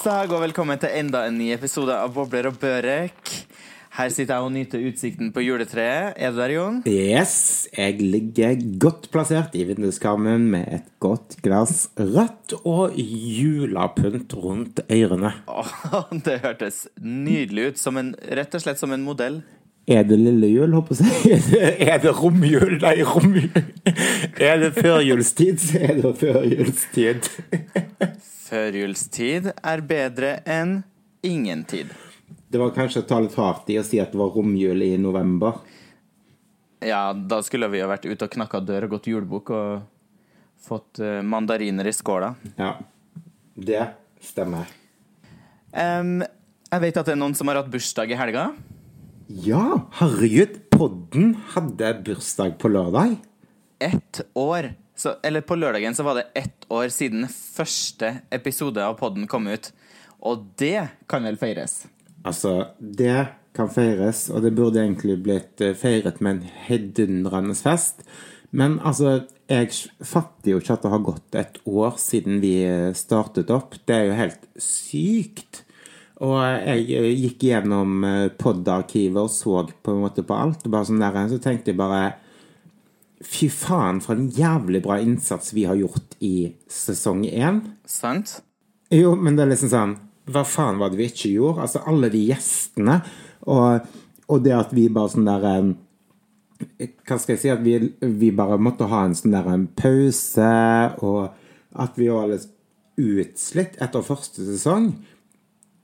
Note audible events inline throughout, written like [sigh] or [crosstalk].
Onsdag og velkommen til enda en ny episode av Bobler og børek. Her sitter jeg og nyter utsikten på juletreet. Er du der, Jon? Yes, jeg ligger godt plassert i vinduskarmen med et godt glass rødt og julapynt rundt ørene. Åh, [laughs] det hørtes nydelig ut. Som en, rett og slett som en modell. Er det lille jul, håper jeg? [laughs] Er det romjul? Nei, romjul. Er det førjulstid, så [laughs] er det førjulstid. Førjulstid er bedre enn ingen tid. Det var kanskje å ta litt hardt i å si at det var romjul i november. Ja, da skulle vi ha vært ute og knakka dør og gått julebukk og fått eh, mandariner i skåla. Ja, det stemmer. Um, jeg vet at det er noen som har hatt bursdag i helga. Ja, herregud, podden hadde bursdag på lørdag. Ett år. Så, eller på lørdagen så var det ett år siden første episode av podden kom ut. Og det kan vel feires? Altså, det kan feires, og det burde egentlig blitt eh, feiret med en heidundrende fest. Men altså, jeg fatter jo ikke at det har gått et år siden vi eh, startet opp. Det er jo helt sykt. Og jeg eh, gikk gjennom pod-arkivet og så på en måte på alt. Og bare sånn der, så tenkte jeg bare Fy faen, for en jævlig bra innsats vi har gjort i sesong én. Sant? Jo, men det er liksom sånn Hva faen var det vi ikke gjorde? Altså, alle de gjestene, og, og det at vi bare sånn der Hva skal jeg si? At vi, vi bare måtte ha en sånn der en pause, og at vi var litt utslitt etter første sesong.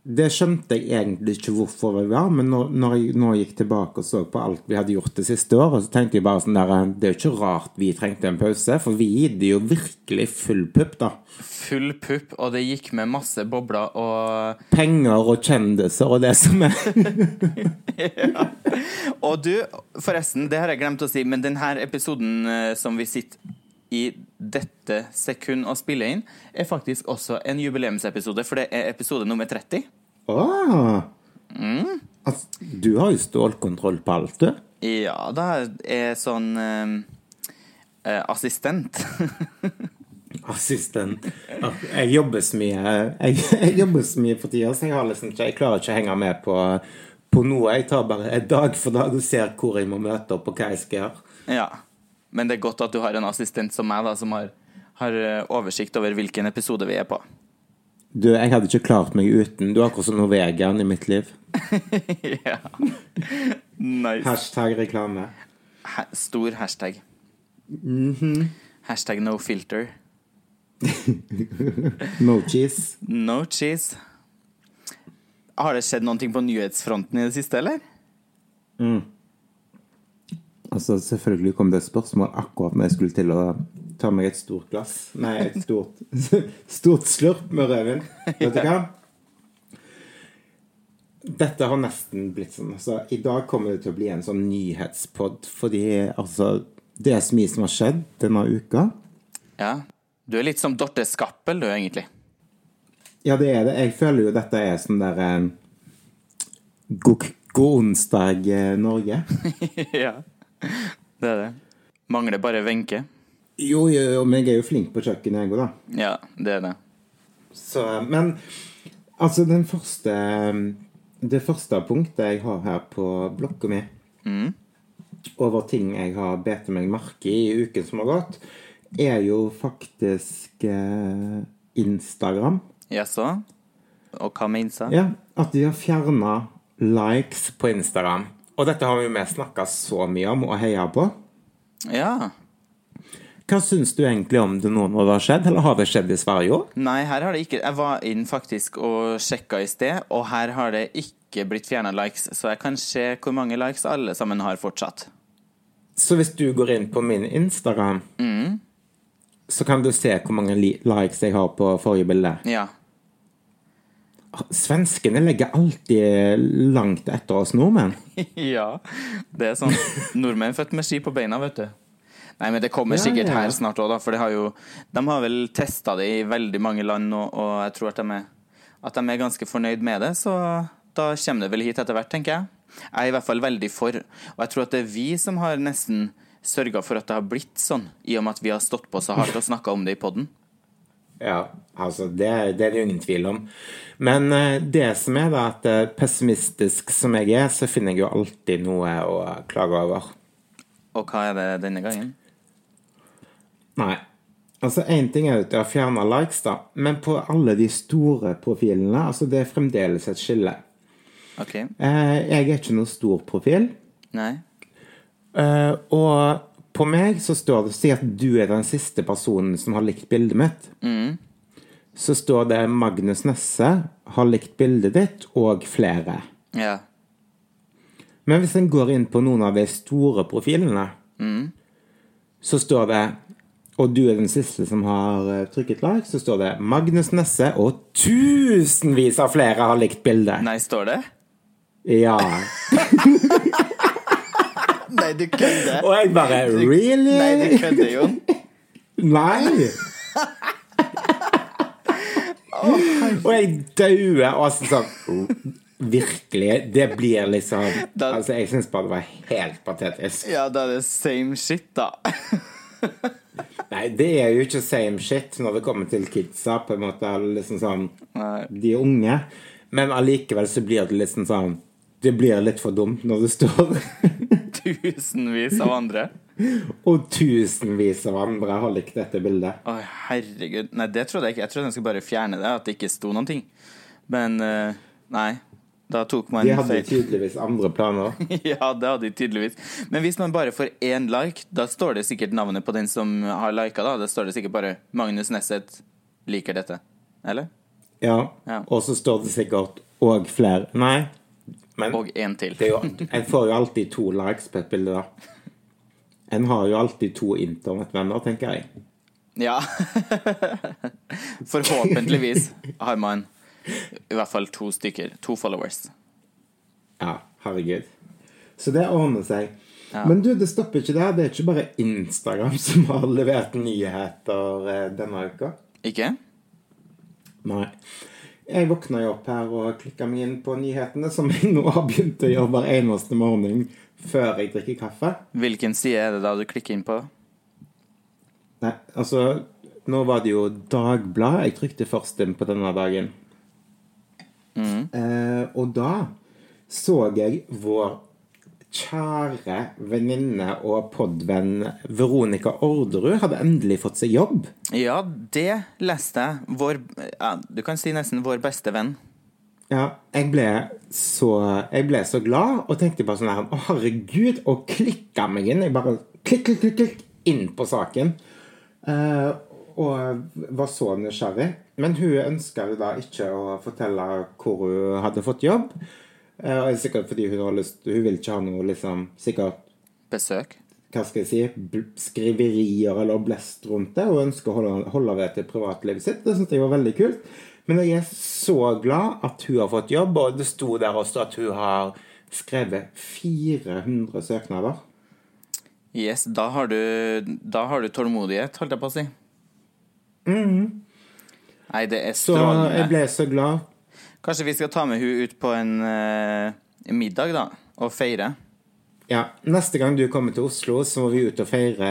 Det skjønte jeg egentlig ikke hvorfor vi var, men når, når jeg nå gikk tilbake og så på alt vi hadde gjort det siste året, så tenkte jeg bare sånn der Det er jo ikke rart vi trengte en pause, for vi gitt jo virkelig full pupp, da. Full pupp, og det gikk med masse bobler og [laughs] Penger og kjendiser og det som er [laughs] ja. Og du, forresten, det har jeg glemt å si, men denne episoden eh, som vi sitter i dette sekund og spiller inn, er faktisk også en jubileumsepisode, for det er episode nummer 30. Åh. Altså, du har jo stålkontroll på alt, du. Ja, da er jeg sånn eh, eh, assistent. [laughs] Assistent. Jeg jobber så mye Jeg, jeg jobber så mye for tida, så jeg, liksom ikke, jeg klarer ikke å henge med på, på noe. Jeg tar bare dag for dag og ser hvor jeg må møte opp, og hva jeg skal gjøre. ja. Men det er godt at du har en assistent som meg, da, som har, har eh, oversikt over hvilken episode vi er på. Du, jeg hadde ikke klart meg uten. Du er akkurat som Norvegian i mitt liv. [laughs] ja. Nice. Hashtag reklame. Ha stor hashtag. Hashtag no filter. [laughs] No cheese. No cheese. Har det skjedd ting på nyhetsfronten i det siste, eller? Mm. Altså, selvfølgelig kom det et spørsmål akkurat når jeg skulle til å ta meg et stort glass. Nei, et stort, [laughs] stort slurp med rødvin. Vet du hva? Dette har nesten blitt sånn. Altså, I dag kommer det til å bli en sånn nyhetspod, fordi altså Det er så mye som har skjedd denne uka. Ja. Du er litt som Dorte Skappel, du, egentlig. Ja, det er det. Jeg føler jo dette er sånn der eh, God, god onsdag, eh, Norge. [laughs] ja. Det er det. Mangler bare Wenche. Jo, jo, jo, men jeg er jo flink på kjøkkenet, jeg òg, da. Ja, det er det. Så, men altså, den første Det første punktet jeg har her på blokka mi over ting jeg har bitt meg merke i i uken som har gått, er jo faktisk eh, Instagram. Jaså? Og hva med Insta? Ja, At de har fjerna likes på Instagram. Og dette har vi jo vi snakka så mye om og heia på. Ja. Hva syns du egentlig om det nå når det har skjedd, eller har det skjedd i Sverige òg? Nei, her har det ikke Jeg var inn faktisk og sjekka i sted, og her har det ikke blitt fjerna likes, så jeg kan se hvor mange likes alle sammen har fortsatt. Så hvis du går inn på min Instagram, så kan du se hvor mange likes jeg har på forrige bilde. Ja. Svenskene legger alltid langt etter oss nordmenn. [laughs] ja. Det er sånn nordmenn født med ski på beina, vet du. Nei, men det kommer sikkert her snart òg. For har jo, de har vel testa det i veldig mange land nå, og jeg tror at de, er, at de er ganske fornøyd med det. Så da kommer det vel hit etter hvert, tenker jeg. Jeg er i hvert fall veldig for. Og jeg tror at det er vi som har nesten sørga for at det har blitt sånn, i og med at vi har stått på så hardt og snakka om det i poden. Ja, altså, det, det er det ingen tvil om. Men eh, det som er, da, at eh, pessimistisk som jeg er, så finner jeg jo alltid noe å klage over. Og hva er det denne gangen? Nei. Altså, én ting er at de har fjerna likes, da, men på alle de store profilene, altså, det er fremdeles et skille. OK. Eh, jeg er ikke noen stor profil, Nei. eh, og på meg så står det Si at du er den siste personen som har likt bildet mitt. Så står det Magnus Nesse har likt bildet ditt, og flere. Ja. Men hvis en går inn på noen av de store profilene, så står det og du er den siste som har eh, trykket like, så står det Magnus Nesse og tusenvis av flere har likt bildet. Nei, står det? Ja. [laughs] Nei, du kødder. Og jeg bare Really? Nei, du kødder, Jon. Nei. og jeg dauer. Og altså sånn Virkelig. Det blir liksom Da- Altså, jeg syns bare det var helt patetisk. Ja, da er det same shit, da. [laughs] Nei, det er jo ikke same shit når det kommer til kidsa, på en måte. Liksom sånn Nei. De unge. Men allikevel så blir det liksom sånn Det blir litt for dumt når det står [laughs] Tusenvis av andre. [laughs] Og tusenvis av andre har likt dette bildet. Å, herregud. Nei, det trodde jeg ikke. Jeg trodde jeg skulle bare fjerne det, at det ikke sto noen ting. Men eh, nei. Da tok man De hadde tydeligvis andre planer. [laughs] Ja, det hadde de tydeligvis. Men hvis man bare får én like, da står det sikkert navnet på den som har lika, da. Da står det sikkert bare 'Magnus Nesset liker dette'. Eller? Ja. Ja. Og så står det sikkert 'og flere'. Nei. Men Og én til. det jo, en får jo alltid to likes på et bilde, da. En har jo alltid to internettvenner, tenker jeg. Ja. [laughs] Forhåpentligvis har man i hvert fall to stykker. To followers. Ja, herregud. Så det ordner seg. Ja. Men du, det stopper ikke der. Det er ikke bare Instagram [laughs] som har levert nyheter eh, denne uka. Ikke? Nei. Jeg våkna jo opp her og klikka meg inn på nyhetene, som jeg nå har begynt å gjøre hver eneste morgen før jeg drikker kaffe. Hvilken side er det da du klikker inn på? Nei, altså Nå var det jo Dagbladet jeg trykte først inn på denne dagen. Eh, og da så jeg vår kjære venninne og podvenn Veronica Orderud hadde endelig fått seg jobb. Ja, det leste jeg. Vår ja, Du kan si nesten vår beste venn. Ja, jeg ble så, jeg ble så glad og tenkte bare sånn her Å, herregud, og klikka meg inn. Jeg bare klikk, klikk, klikk, klikk inn på saken. Eh, og var så nysgjerrig. Men hun ønska jo da ikke å fortelle hvor hun hadde fått jobb. Eh, og det er sikkert fordi hun har lyst Hun vil ikke ha noe liksom Sikkert Besøk. hva skal jeg si, skriverier eller blest rundt det, Hun ønsker å holde, holde det til privatlivet sitt. Det syns jeg var veldig kult. Men jeg er så glad at hun har fått jobb, og det sto der også at hun har skrevet 400 søknader. Yes, da har du, da har du tålmodighet, holdt jeg på å si. Nei, det er Så jeg ble så glad. Kanskje vi skal ta med hun ut på en uh, middag, da, og feire? Ja, Neste gang du kommer til Oslo, så må vi ut og feire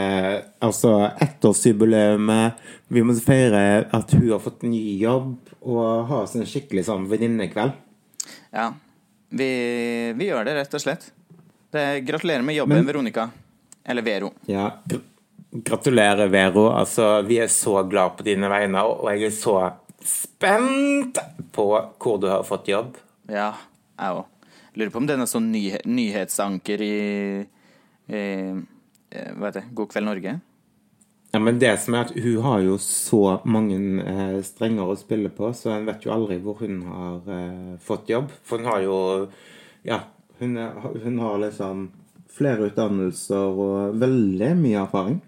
altså ettårsjubileet. Vi må feire at hun har fått ny jobb, og ha oss en skikkelig sånn venninnekveld. Ja. Vi, vi gjør det, rett og slett. Det, gratulerer med jobben, Men- Veronica. Eller Vero. Ja, gratulerer, Vero. Altså, vi er så glad på dine vegne, og jeg er så spent på hvor du har fått jobb. Ja, jeg òg. Lurer på om det er noe sånn nyhe nyhetsanker i, i eh, Hva heter det? God kveld, Norge? Ja, men det som er at hun har jo så mange eh, strenger å spille på, så en vet jo aldri hvor hun har eh, fått jobb. For hun har jo Ja, hun, er, hun har liksom flere utdannelser og veldig mye erfaring.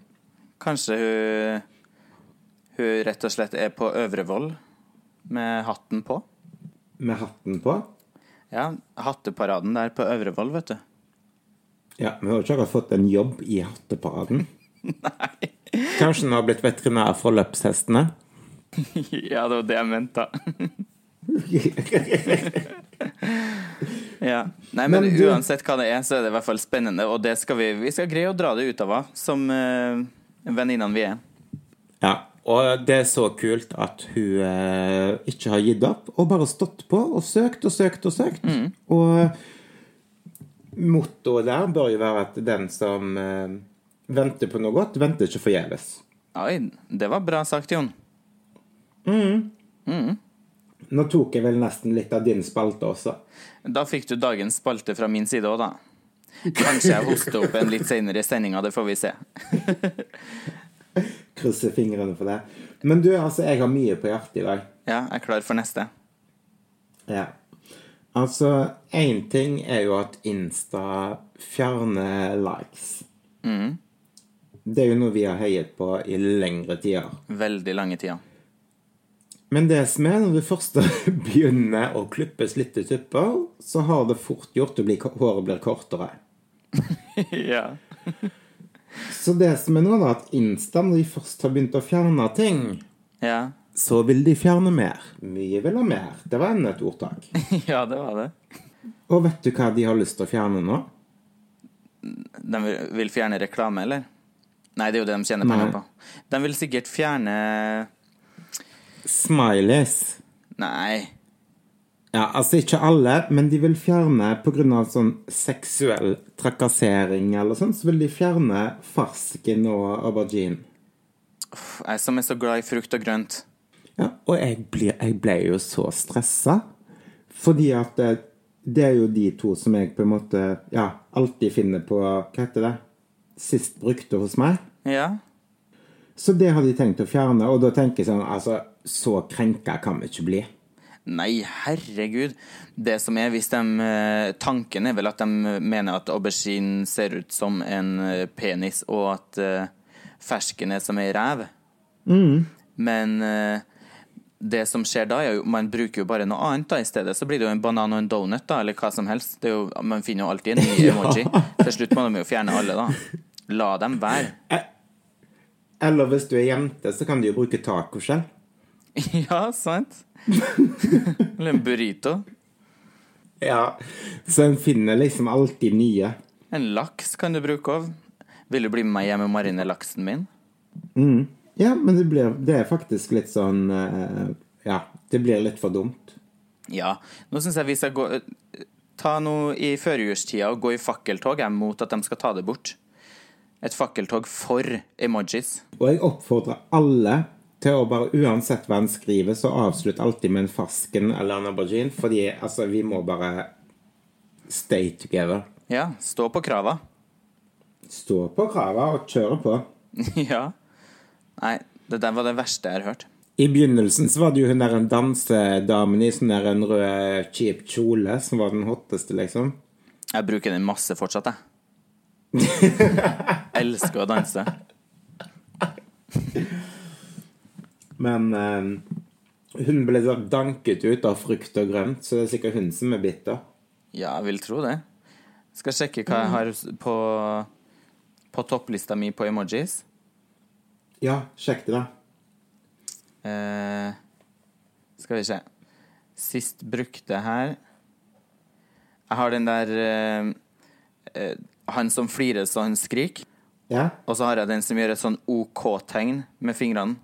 Kanskje hun, hun rett og slett er på Øvrevoll med hatten på? Med hatten på. Ja, hatteparaden der på Øvrevoll, vet du. Ja, men hun har ikke akkurat fått en jobb i hatteparaden. [laughs] Nei. Kanskje hun har blitt veterinær for løpshestene? [laughs] Ja, det var det jeg mente, da. [laughs] Ja. Nei, men, Men du- uansett hva det er, så er det i hvert fall spennende, og det skal vi, vi skal greie å dra det ut av henne, som uh, venninnene vi er. Ja, Og det er så kult at hun eh, ikke har gitt opp, og bare stått på og søkt og søkt og søkt. Og mottoet der bør jo være at den som eh, venter på noe godt, venter ikke forgjeves. Oi, det var bra sagt, Jon. Nå tok jeg vel nesten litt av din spalte også. Da fikk du dagens spalte fra min side òg, da. Kanskje jeg hoster opp en litt senere i sendinga, det får vi se. [laughs] Krysser fingrene for det. Men du, altså, jeg har mye på hjertet i dag. Ja, jeg er klar for neste. Ja. Altså, én ting er jo at Insta fjerner likes. Det er jo noe vi har heiet på i lengre tider. Veldig lange tida. Men det som er, når du først [laughs] begynner å klippes litt i tupper, så har det fort gjort å bli, håret blir kortere. [laughs] ja. Så det som er nå, da, at Insta, når de først har begynt å fjerne ting, ja. så vil de fjerne mer. Mye vil ha mer. Det var enda et ordtak. [laughs] Ja, det var det. Og vet du hva de har lyst til å fjerne nå? De vil fjerne reklame, eller? Nei, det er jo det de tjener penger på. De vil sikkert fjerne Smileys. Nei. Ja, altså ikke alle, men de vil fjerne pga. sånn seksuell trakassering eller sånn, så vil de fjerne farsken og aubergine. Jeg som er så glad i frukt og grønt. Ja, og jeg, ble, jeg ble jo så stressa, fordi at det, det er jo de to som jeg på en måte ja, alltid finner på Hva heter det? Sist brukte hos meg. Ja. Så det har de tenkt å fjerne, og da tenker jeg sånn Altså, så krenka kan vi ikke bli. Nei, herregud. Det som er, hvis de eh, Tanken er vel at de mener at aubergine ser ut som en eh, penis, og at uh, fersken er som ei ræv. Men uh, det som skjer da, er jo Man bruker jo bare noe annet da i stedet. Så blir det jo en banan og en donut, da, eller hva som helst. Det jo, man finner jo alltid en ny [laughs] emoji. Til slutt må de jo fjerne alle, da. La dem være. Eller hvis du er jente, så kan du jo bruke tacoskjell. [laughs] Ja, sant? [laughs] Eller en burrito. Ja. Så en finner liksom alltid nye. En laks kan du bruke òg. Vil du bli med hjem og marinere laksen min? Ja, men det, blir, det er faktisk litt sånn eh, Ja, det blir litt for dumt. Ja. Nå syns jeg vi skal gå Ta noe i førjulstida og gå i fakkeltog jeg, mot at de skal ta det bort. Et fakkeltog for emojis. Og jeg oppfordrer alle til å bare, uansett hva en skriver, så avslutt alltid med en farsken eller en aubergine, fordi altså, vi må bare stay together. Ja, stå på krava. Stå på krava og kjøre på. [laughs] ja. Nei, det der var det verste jeg har hørt. I begynnelsen så var det jo hun der en dansedamen i sånn der en rød, cheap kjole som var den hotteste, liksom. Jeg bruker den masse fortsatt, jeg. [laughs] Elsker å danse. [laughs] Men eh, hun ble sånn danket ut av frukt og grønt, så det er sikkert hun som er bitter. Ja, jeg vil tro det. Skal sjekke hva jeg har på, på topplista mi på emojis. Ja, sjekk det, da. Eh, skal vi se. Sist brukte her Jeg har den der eh, eh, Han som flirer så han skriker. Ja? Og så har jeg den som gjør et sånn OK-tegn med fingrene.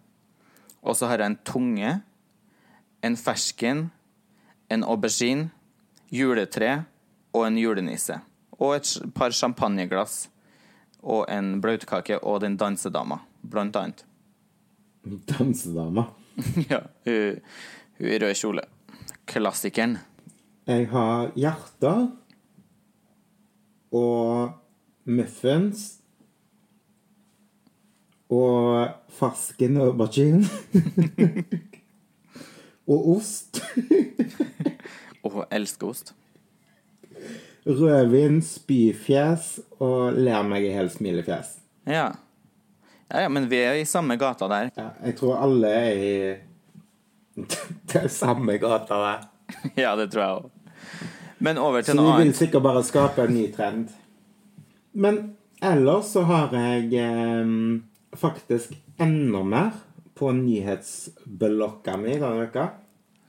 Og så har jeg en tunge, en fersken, en aubergine, juletre og en julenisse. Og et par champagneglass. Og en bløtkake og den dansedama, blant annet. Dansedama. [laughs] ja, hun, hun i rød kjole. Klassikeren. Jeg har hjerter og muffins og fersken aubergine. [laughs] og ost. [laughs] Og elsker ost. Rødvin, spyfjes og ler meg i hel smilefjes. Ja. ja. Ja, men vi er i samme gata der. Ja, jeg tror alle er i [laughs] det samme gata der. ja, det tror jeg òg. Men over Så vi vil sikkert bare skape en ny trend. Men ellers så har jeg eh, faktisk enda mer på nyhetsblokka mi denne uka.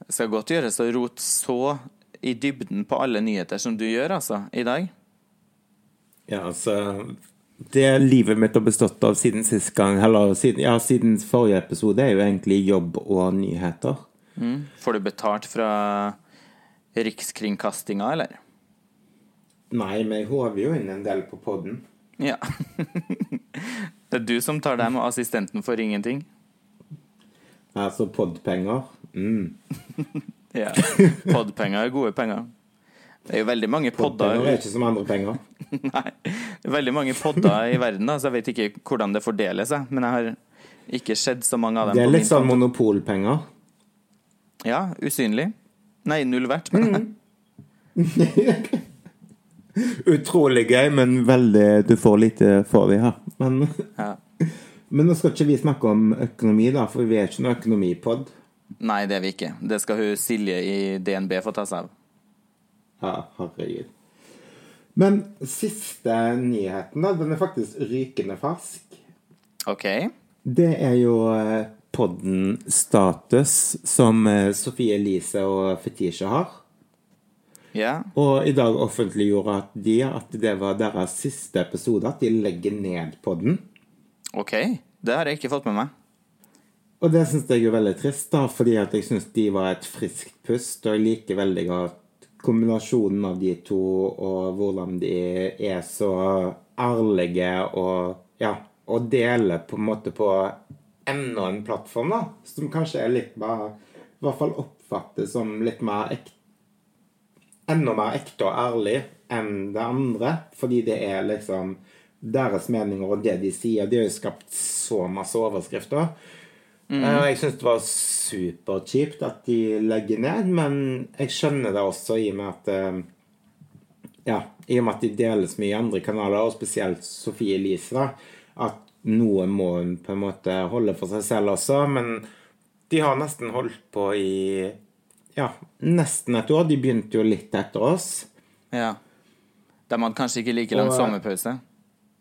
Det skal godt gjøres å rote så i dybden på alle nyheter som du gjør, altså, i dag. Ja, altså Det livet mitt har bestått av siden sist gang, eller siden, ja, siden forrige episode, er jo egentlig jobb og nyheter. Mm. Får du betalt fra Rikskringkastinga, eller? Nei, men jeg håver jo inn en del på poden. Ja. [laughs] det er du som tar deg med assistenten for ingenting? Altså podpenger. Mm. [laughs] ja. Podpenger er gode penger. Det er jo veldig mange podder Podpenger er ikke som andre penger. [laughs] Nei. Det er veldig mange podder i verden, da, så jeg vet ikke hvordan det fordeler seg. Men jeg har ikke sett så mange av dem. Det er litt sånn monopolpenger. Ja, usynlig. Nei, null verdt, men [laughs] Utrolig gøy, men veldig Du får lite for det, ja. Men, ja. [laughs] men nå skal ikke vi snakke om økonomi, da, for vi er ikke noe økonomipod. Nei, det er vi ikke. Det skal hun Silje i DNB få ta seg av. Ja, herregud. Men siste nyheten, da, den er faktisk rykende fersk. OK. Det er jo eh, podden Status som eh, Sofie Elise og Fetisha har. Ja. Og i dag offentliggjorde at de at det var deres siste episode, at de legger ned podden. OK. Det har jeg ikke fått med meg. Og det syns jeg er veldig trist, da, fordi at jeg syns de var et friskt pust. Og jeg liker veldig godt kombinasjonen av de to, og hvordan de er så ærlige og ja, og deler på en måte på enda en plattform, da, som kanskje er litt mer I hvert fall oppfattes som litt mer ekte enda mer ekte og ærlig enn det andre. Fordi det er liksom deres meninger og det de sier. De har jo skapt så masse overskrifter. Mm. Jeg syns det var superkjipt at de legger ned, men jeg skjønner det også i og med at eh, Ja, i og med at de deles mye i andre kanaler, og spesielt Sofie Elise, da, at noe må hun på en måte holde for seg selv også. Men de har nesten holdt på i ja, nesten et år. De begynte jo litt etter oss. Ja. De hadde kanskje ikke like lang Og- sommerpause.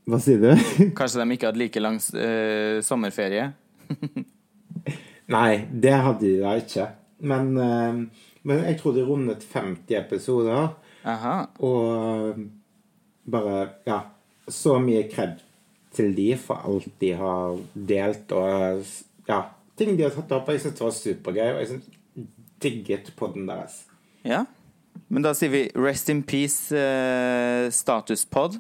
Hva sier du? [laughs] Kanskje de ikke hadde like lang uh, sommerferie. [laughs] Nei, det hadde de da ikke. Men, uh, men jeg tror de rundet 50 episoder. Aha. Og eh, bare Ja, så mye kred til de for alt de har delt, og ja, ting de har tatt opp. Jeg syns det var supergøy, og jeg synes, digget podden deres. Ja. Men da sier vi rest in peace, eh, statuspod.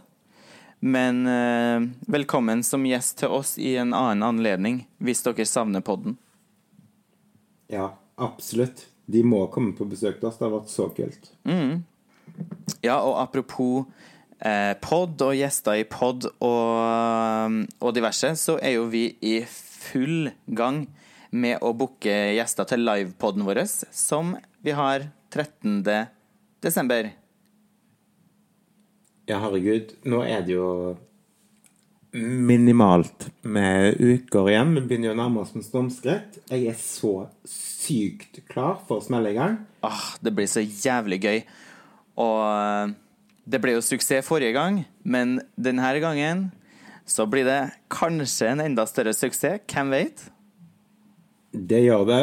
Men eh, velkommen som gjest til oss i en annen anledning, hvis dere savner podden. Ja, absolutt. De må komme på besøk til oss. Det har vært så kult. Ja, og apropos eh, pod og gjester i pod og, og diverse, så er jo vi i full gang med å booke gjester til livepoden vår, som vi har 13. desember. Ja, herregud. Nå er det jo minimalt med uker igjen. Vi begynner jo å nærme oss med stormskritt. Jeg er så sykt klar for å smelle i gang. Ah, det blir så jævlig gøy. Og eh, det ble jo suksess forrige gang, men denne gangen så blir det kanskje en enda større suksess. Hvem vet? Det gjør det.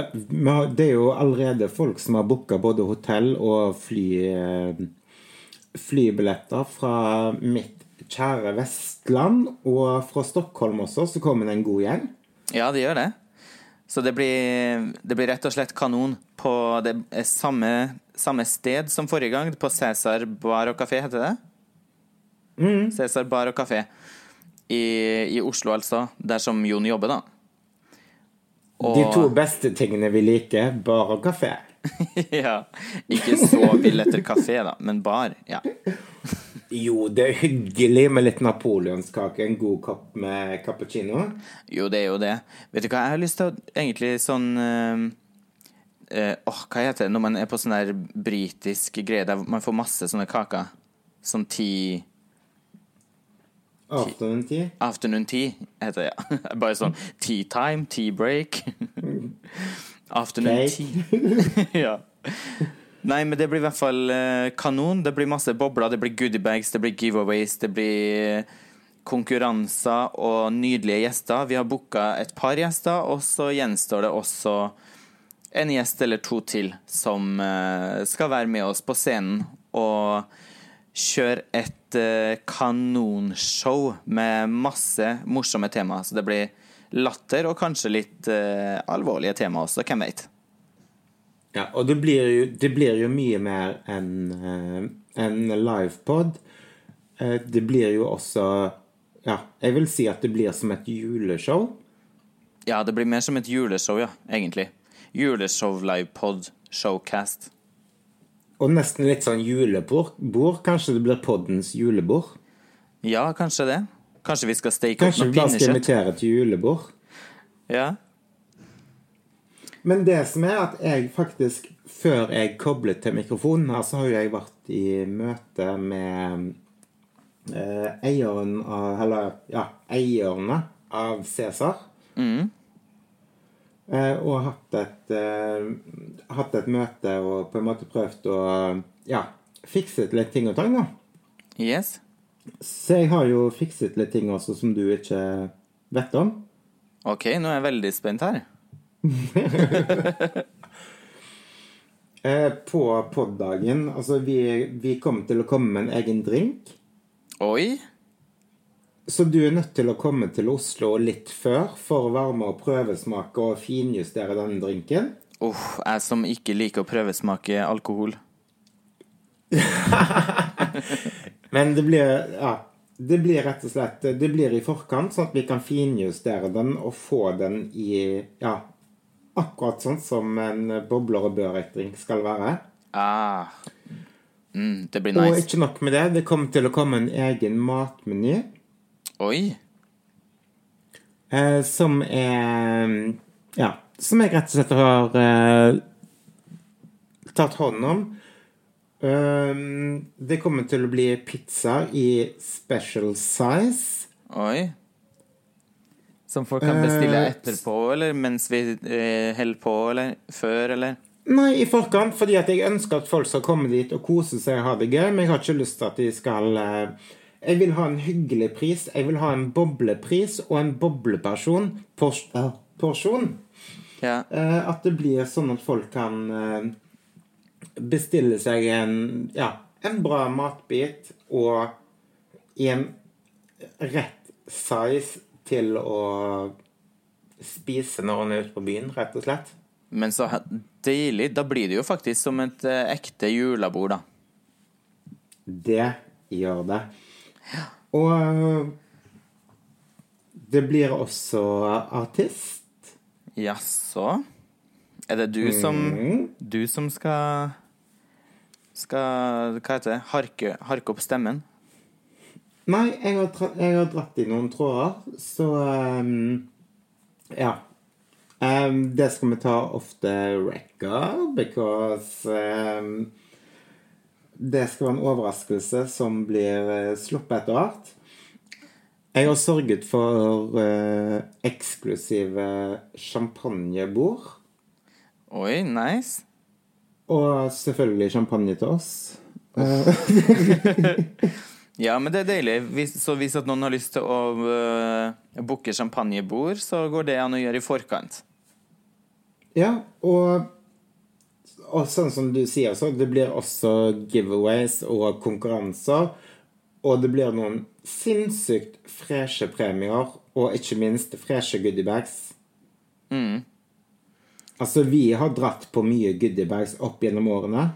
Det er jo allerede folk som har booka både hotell og fly, eh, flybilletter fra mitt kjære Vestland. Og fra Stockholm også, så kommer det en god gjeng. Ja, det gjør det. Så det blir, det blir rett og slett kanon på det er samme, samme sted som forrige gang, på Cæsar bar og kafé, heter det? Cæsar bar og kafé. I, I Oslo, altså. Der som Jon jobber, da. De to beste tingene vi liker, bar og kafé. [laughs] ja. Ikke så vill etter kafé, da, men bar. Ja. Jo, det er hyggelig med litt napoleonskake, en god kopp med cappuccino. Jo, det er jo det. Vet du hva, jeg har lyst til å egentlig sånn øh, Åh, hva heter det når man er på sånn der britisk greie der man får masse sånne kaker? Sånn tea Afternoon tea. Afternoon tea heter det, ja. [laughs] Bare sånn tea time, tea break. [laughs] Afternoon tea. [laughs] ja. Nei, men det blir i hvert fall eh, kanon. Det blir masse bobler, det blir goodiebags, det blir giveaways, det blir konkurranser og nydelige gjester. Vi har booka et par gjester, og så gjenstår det også en gjest eller to til som eh, skal være med oss på scenen og kjøre et et eh, kanonshow med masse morsomme temaer. Så det blir latter og kanskje litt uh, alvorlige tema også, hvem veit. Ja, og det blir jo, det blir jo mye mer enn uh, en livepod. Uh, det blir jo også Ja, jeg vil si at det blir som et juleshow. Ja, det blir mer som et juleshow, ja, egentlig. Juleshow, livepod, showcast. Og nesten litt sånn julebord. Kanskje det blir poddens julebord? Ja, kanskje det. Kanskje vi skal steke opp Kanskje vi bare skal pinnekjøtt? invitere til julebord? Ja. Men det som er at jeg faktisk, før jeg koblet til mikrofonen her, så har jo jeg vært i møte med eh, eieren av Eller ja, eierne av Cæsar. Mm. Eh, og hatt et, eh, hatt et møte og på en måte prøvd å ja, fikset litt ting og tang, da. Yes. Så jeg har jo fikset litt ting også som du ikke vet om. OK, nå er jeg veldig spent her. [laughs] [laughs] Eh, på poddagen Altså, vi, vi kommer til å komme med en egen drink. Oi. Så du er nødt til å komme til Oslo litt før for å være med og prøvesmake og finjustere denne drinken. Uff, jeg som ikke liker å prøvesmake alkohol. [laughs] Men det blir Ja. Det blir rett og slett Det blir i forkant, sånn at vi kan finjustere den og få den i Ja, akkurat sånn som en bobler og børek-drink skal være. Ah. Mm, det blir nice. Og ikke nok med det, det kommer til å komme en egen matmeny. Oi. Eh, som er Ja, som jeg rett og slett har eh, tatt hånd om. Um, det kommer til å bli pizza i special size. Oi. Som folk kan bestille Eh, etterpå, eller mens vi eh, holder på, eller før, eller? Nei, i forkant, fordi at jeg ønsker at folk skal komme dit og kose seg og ha det gøy, men jeg har ikke lyst til at de skal eh, Jeg vil ha en hyggelig pris. Jeg vil ha en boblepris og en bobleperson. Pors eh, porsjon. Ja. Eh, at det blir sånn at folk kan eh, bestille seg en ja, en bra matbit og i en rett size til å spise når hun er ute på byen, rett og slett. Men så deilig. Da blir det jo faktisk som et eh, ekte julebord, da. Det gjør det. Og det blir også artist. Jaså? Er det du som Mm. Du som skal Skal Hva heter det? Harke, harke opp stemmen? Nei, jeg har, jeg har dratt i noen tråder, så um, Ja. Um, det skal vi ta ofte record, because ehm, Det skal være en overraskelse som blir eh, sluppet etter hvert. Jeg har sørget for uh, eksklusive champagnebord. Oi, nice. Og selvfølgelig champagne til oss. [laughs] Ja, men det er deilig. Hvis, så hvis at noen har lyst til å uh, booke champagnebord, så går det an å gjøre i forkant. Ja, og, og sånn som du sier, så det blir også giveaways og konkurranser. Og det blir noen sinnssykt freshe premier, og ikke minst freshe goodiebags. Mm. Altså, vi har dratt på mye goodiebags opp gjennom årene.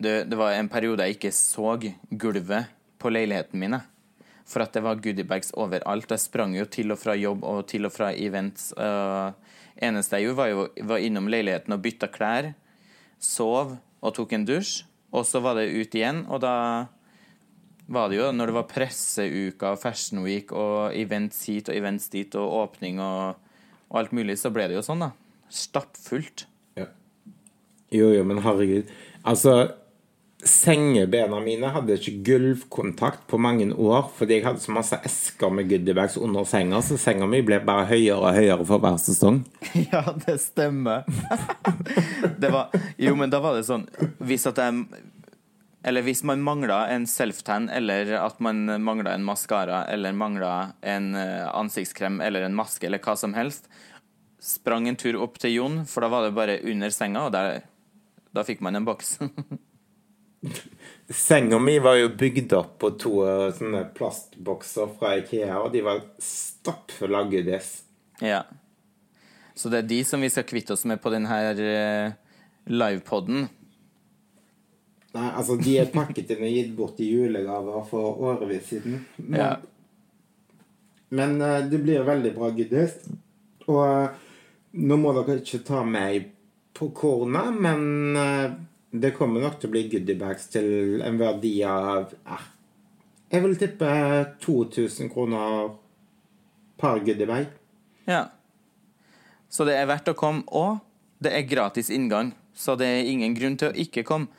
Det, det var en periode jeg ikke så gulvet på leiligheten min. For at det var goodiebags overalt. Jeg sprang jo til og fra jobb og til og fra events. Uh, eneste jeg gjorde, var jo var innom leiligheten og bytta klær. Sov og tok en dusj. Og så var det ut igjen, og da var det jo når det var presseuka og Fashion Week og events hit og events dit og åpning og, og alt mulig, så ble det jo sånn, da. Stappfullt. Ja. Jo, jo, men herregud. Altså, sengebena mine hadde ikke gulvkontakt på mange år fordi jeg hadde så masse esker med goodiebags under senga, så senga mi ble bare høyere og høyere for hver sesong. [laughs] Ja, det stemmer. [laughs] det var, jo, men da var det sånn Hvis at jeg Eller hvis man mangla en self-tan, eller at man mangla en maskara, eller mangla en eh, ansiktskrem eller en maske, eller hva som helst, sprang en tur opp til Jon, for da var det bare under senga, og der, da fikk man en boks. [laughs] Senga mi var jo bygd opp på to eh, sånne plastbokser fra Ikea, og de var stappfulle av goodies. Ja. Så det er de som vi skal kvitte oss med på denne uh, livepoden. Nei, altså, de er pakket inn og gitt bort i julegaver for årevis siden. Men, Ja. men eh, det blir veldig bra goodies. Og eh, nå må dere ikke ta meg på kornet, men eh, det kommer nok til å bli goodiebags til en verdi av eh, Jeg vil tippe 2000 kroner per goodiebag. Ja. Så det er verdt å komme, og det er gratis inngang. Så det er ingen grunn til å ikke komme.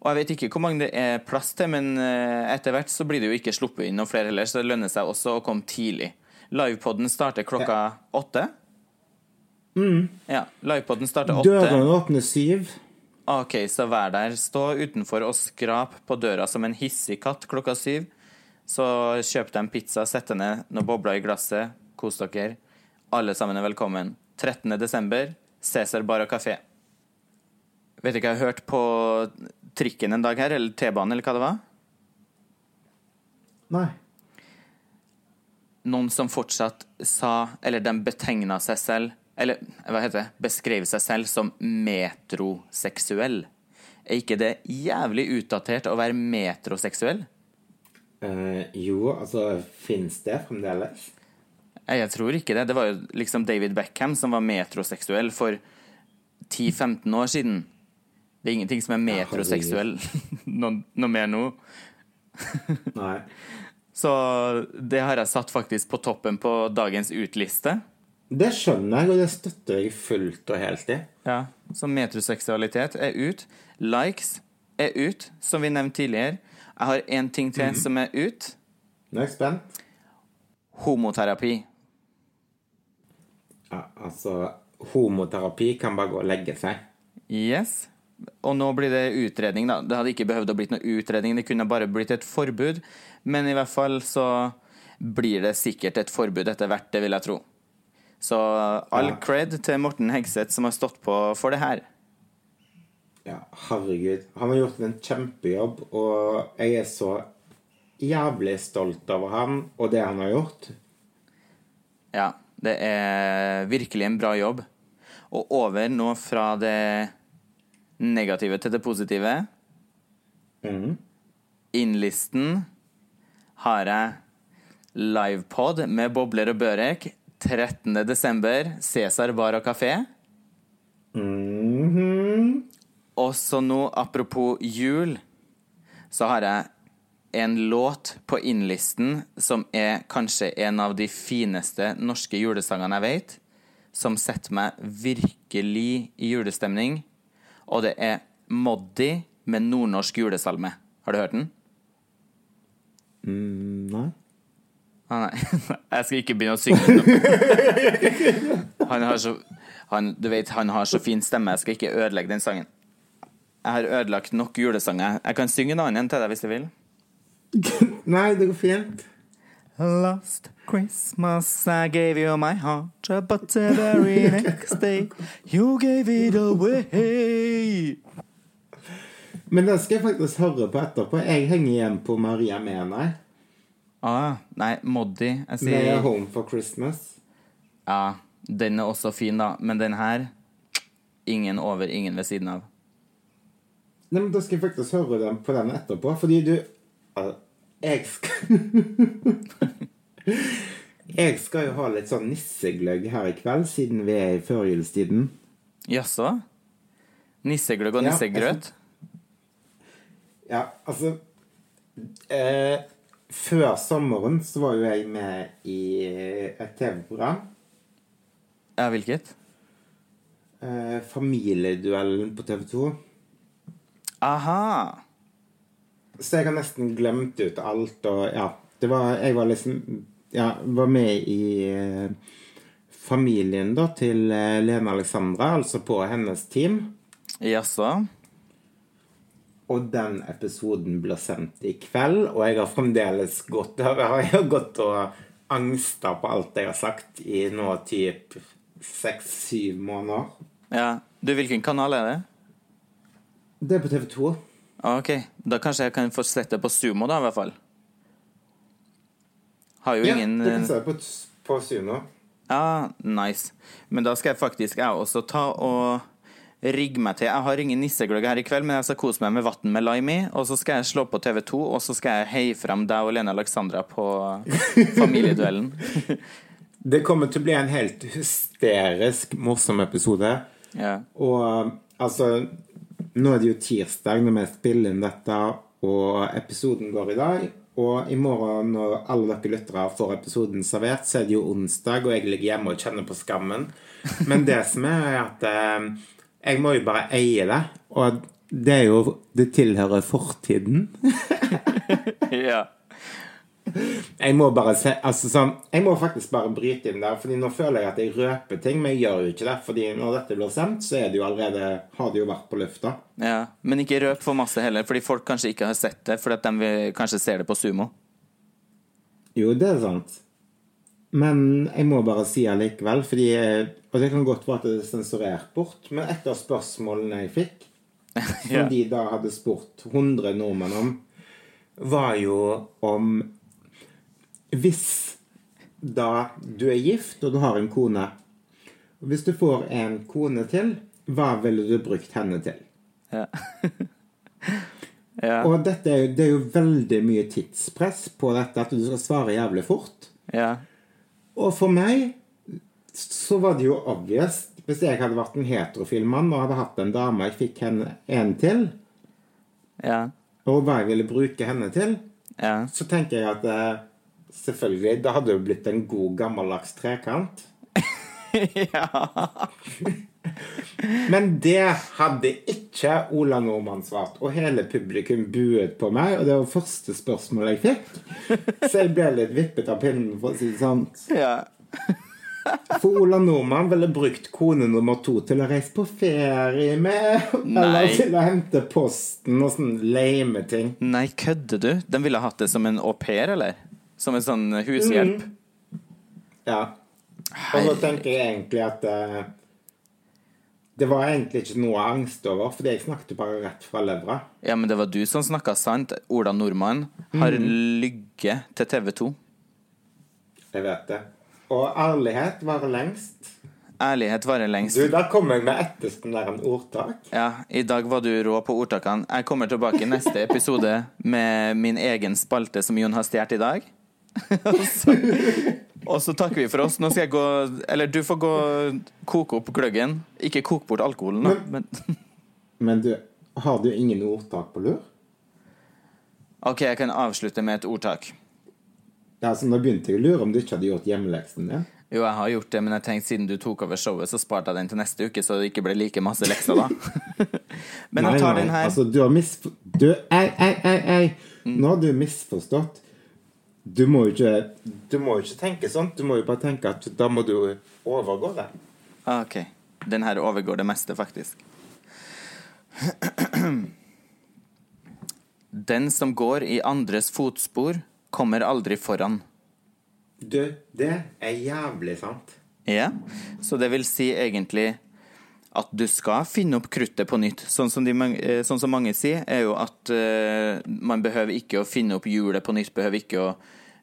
Og jeg vet ikke hvor mange det er plass til, men eh, etter hvert så blir det jo ikke sluppet inn noen flere heller, så det lønner seg også å komme tidlig. Livepoden starter klokka åtte. Ja, livepoden starter åtte. Dørene åpner syv. Ok, så vær der. Stå utenfor og skrap på døra som en hissig katt klokka syv. Så kjøp deg en pizza, sett deg ned, noen bobler i glasset, kos dere. Alle sammen er velkommen. 13. desember, Cæsar bar og kafé. Vet ikke, jeg har hørt på trikken en dag her, eller T-banen, eller hva det var. Nei. Noen som fortsatt sa, eller de betegna seg selv, eller hva heter det, Beskrevet seg selv som metroseksuell. Er ikke det jævlig utdatert å være metroseksuell? Eh, jo, altså Fins det fremdeles? Jeg tror ikke det. Det var jo liksom David Beckham som var metroseksuell for 10-15 år siden. Det er ingenting som er metroseksuell [laughs] noe, noe mer nå. Nei. [laughs] Så det har jeg satt faktisk på toppen på dagens utliste. Det skjønner jeg, og det støtter jeg fullt og helt i. Ja, Så metroseksualitet er ut. Likes er ut, som vi nevnte tidligere. Jeg har én ting til som er ut. Nå er jeg spent. Homoterapi. Ja, altså Homoterapi kan bare gå og legge seg. Yes. Og nå blir det utredning, da. Det hadde ikke behøvd å blitt noe utredning, det kunne bare blitt et forbud. Men i hvert fall så blir det sikkert et forbud etter hvert, det vil jeg tro. Så all Ja. cred til Morten Hegseth som har stått på for det her. Ja, herregud. Han har gjort en kjempejobb, og jeg er så jævlig stolt over ham og det han har gjort. Ja, det er virkelig en bra jobb. Og over nå fra det negative til det positive. Mm. Innlisten har jeg livepod med bobler og børek 13. desember, Cæsar bar og kafé. Mhm. Og så nå, apropos jul, så har jeg en låt på innlisten som er kanskje en av de fineste norske julesangene jeg vet, som setter meg virkelig i julestemning, og det er Moddi med nordnorsk julesalme. Har du hørt den? Mm, nei. Ah, nei, [laughs] jeg skal ikke begynne å synge. [laughs] Han har så han, Du vet, han har så fin stemme, jeg skal ikke ødelegge den sangen. Jeg har ødelagt nok julesanger. Jeg kan synge en annen til deg hvis du vil. [laughs] nei, det går fint. Last Christmas I gave you my heart, but the very next day you gave it away. Men det skal jeg faktisk høre på etterpå. Jeg henger igjen på Maria Mena Ah, nei, Moddi. Jeg sier med Home for Christmas. Ja, den er også fin, da. Men den her Ingen over, ingen ved siden av. Nei, men Da skal jeg faktisk høre den på den etterpå, fordi du Jeg skal [laughs] Jeg skal jo ha litt sånn nissegløgg her i kveld, siden vi er i førjulstiden. Jaså? Nissegløgg og Ja, nissegrøt? Ja, altså eh, Før sommeren så var jo jeg med i et TV-program. Ja, hvilket? Eh, Familieduellen på TV 2. Aha! Så jeg har nesten glemt ut alt, og ja Det var Jeg var liksom Ja, var med i eh, familien da til eh, Lene Alexandra, altså på hennes team. Jaså? Og den episoden blir sendt i kveld, og jeg har fremdeles gått [laughs] Jeg har gått og angsta på alt jeg har sagt i nå typ seks-syv måneder. Ja. Du, hvilken kanal er det? Det er på TV 2. OK. Da kanskje jeg kan få sett det på sumo, da, i hvert fall. Har jo Ja, ingen du kan se det på, på Sumo. Ja, nice. Men da skal jeg faktisk jeg også ta og rigge meg til. Jeg har ingen nissegløgg her i kveld, men jeg skal kose meg med vann med lime i. Og så skal jeg slå på TV2, og så skal jeg heie frem deg og Lene Alexandra på familieduellen. [laughs] Det kommer til å bli en helt hysterisk morsom episode. Ja. Og altså Nå er det jo tirsdag når vi spiller inn dette, og episoden går i dag. Og i morgen, når alle dere lyttere får episoden servert, så er det jo onsdag, og jeg ligger hjemme og kjenner på skammen. Men det som er, er at eh, jeg må jo bare eie det. Og det er jo Det tilhører fortiden. [laughs] ja. Jeg må bare se altså sånn, Jeg må faktisk bare bryte inn der, Fordi nå føler jeg at jeg røper ting, men jeg gjør jo ikke det. Fordi når dette blir sendt, så er det jo allerede har det jo vært på lufta. ja. Men ikke røp for masse heller, fordi folk kanskje ikke har sett det, fordi at de kanskje ser det på sumo. Jo, det er sant. Men jeg må bare si allikevel, fordi Og det kan godt være at det er sensurert bort, men et av spørsmålene jeg fikk, [laughs] som Ja. de da hadde spurt 100 nordmenn om, var jo om Hvis da du er gift og du har en kone Hvis du får en kone til, hva ville du brukt henne til? Ja. [laughs] ja. Og dette er, det er jo veldig mye tidspress på dette, at du skal svare jævlig fort. ja. Og for meg så var det jo obvious. Hvis jeg hadde vært en heterofil mann og hadde hatt en dame jeg fikk henne en til, Ja. og hva jeg ville bruke henne til, Ja. så tenker jeg at eh, selvfølgelig, det hadde jo blitt en god gammeldags trekant. [laughs] Men det hadde ikke Ola Nordmann svart, og hele publikum buet på meg, og det var første spørsmål jeg fikk. Så jeg ble litt vippet av pinnen, for å si det sånn. ja. For Ola Nordmann ville brukt kone nummer to til å reise på ferie med, eller til å hente posten og sånne lame ting. Nei, kødder du? Den ville hatt det som en au pair, eller? Som en sånn hushjelp? Ja. Og så tenker jeg egentlig at eh, det var egentlig ikke noe angst over, fordi jeg snakket bare rett fra levra. Ja, men det var du som snakka sant. Ola Nordmann har lygget til TV 2. Jeg vet det. Og ærlighet varer lengst. Ærlighet varer lengst. Du, der kom jeg med ettersten ordtak. Ja, i dag var du rå på ordtakene. Jeg kommer tilbake i neste episode med min egen spalte som Jon har stjålet i dag. [laughs] og, så, takker vi for oss. Nå skal jeg gå Eller du får gå koke opp gløggen. Ikke koke bort alkoholen, da. Men, Men du, har du ingen ordtak på lur? OK, jeg kan avslutte med et ordtak. Ja, så nå begynte jeg å lure om du ikke hadde gjort hjemmeleksen din. Jo, jeg har gjort det, men jeg tenkte siden du tok over showet, så sparte jeg den til neste uke, så det ikke ble like masse lekser da. [laughs] men jeg tar den her. Altså, du har misfor... Du, ei, ei, ei, ei. Nå har du misforstått. Du må jo ikke Du må jo ikke tenke sånn. Du må jo bare tenke at da må du overgå det. Ah, OK. Den her overgår det meste, faktisk. [clears throat] Den som går i andres fotspor, kommer aldri foran. Du, det er jævlig sant. Ja, så det vil si egentlig at du skal finne opp kruttet på nytt. Sånn som, de, eh, sånn som mange sier, er jo at uh, man behøver ikke å finne opp hjulet på nytt, behøver ikke å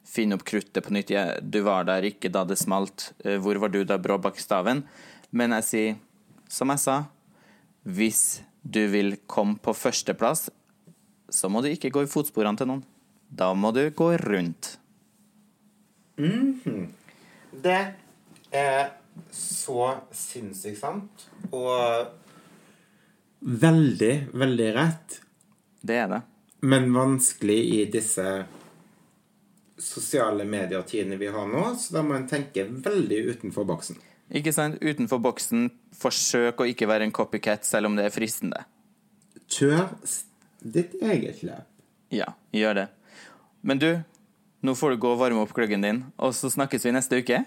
finne opp kruttet på nytt. Jeg, du var der ikke da det smalt. Uh, hvor var du da brå bak staven? Men jeg sier, som jeg sa, hvis du vil komme på førsteplass, så må du ikke gå i fotsporene til noen. Da må du gå rundt. Det er så sinnssykt sant. Og veldig, veldig rett. Det er det. Men vanskelig i disse sosiale medier-tidene vi har nå, så da må en tenke veldig utenfor boksen. Ikke sant? Utenfor boksen, forsøk å ikke være en copycat, selv om det er fristende. Kjør ditt eget løp. Ja, gjør det. Men du, nå får du gå og varme opp gløggen din, og så snakkes vi neste uke.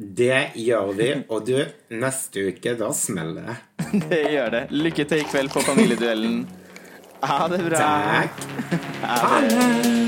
Det gjør vi, og du, neste uke, da smeller det. [laughs] Det gjør det. Lykke til i kveld på Familieduellen. Ha det bra. Takk. Ha det.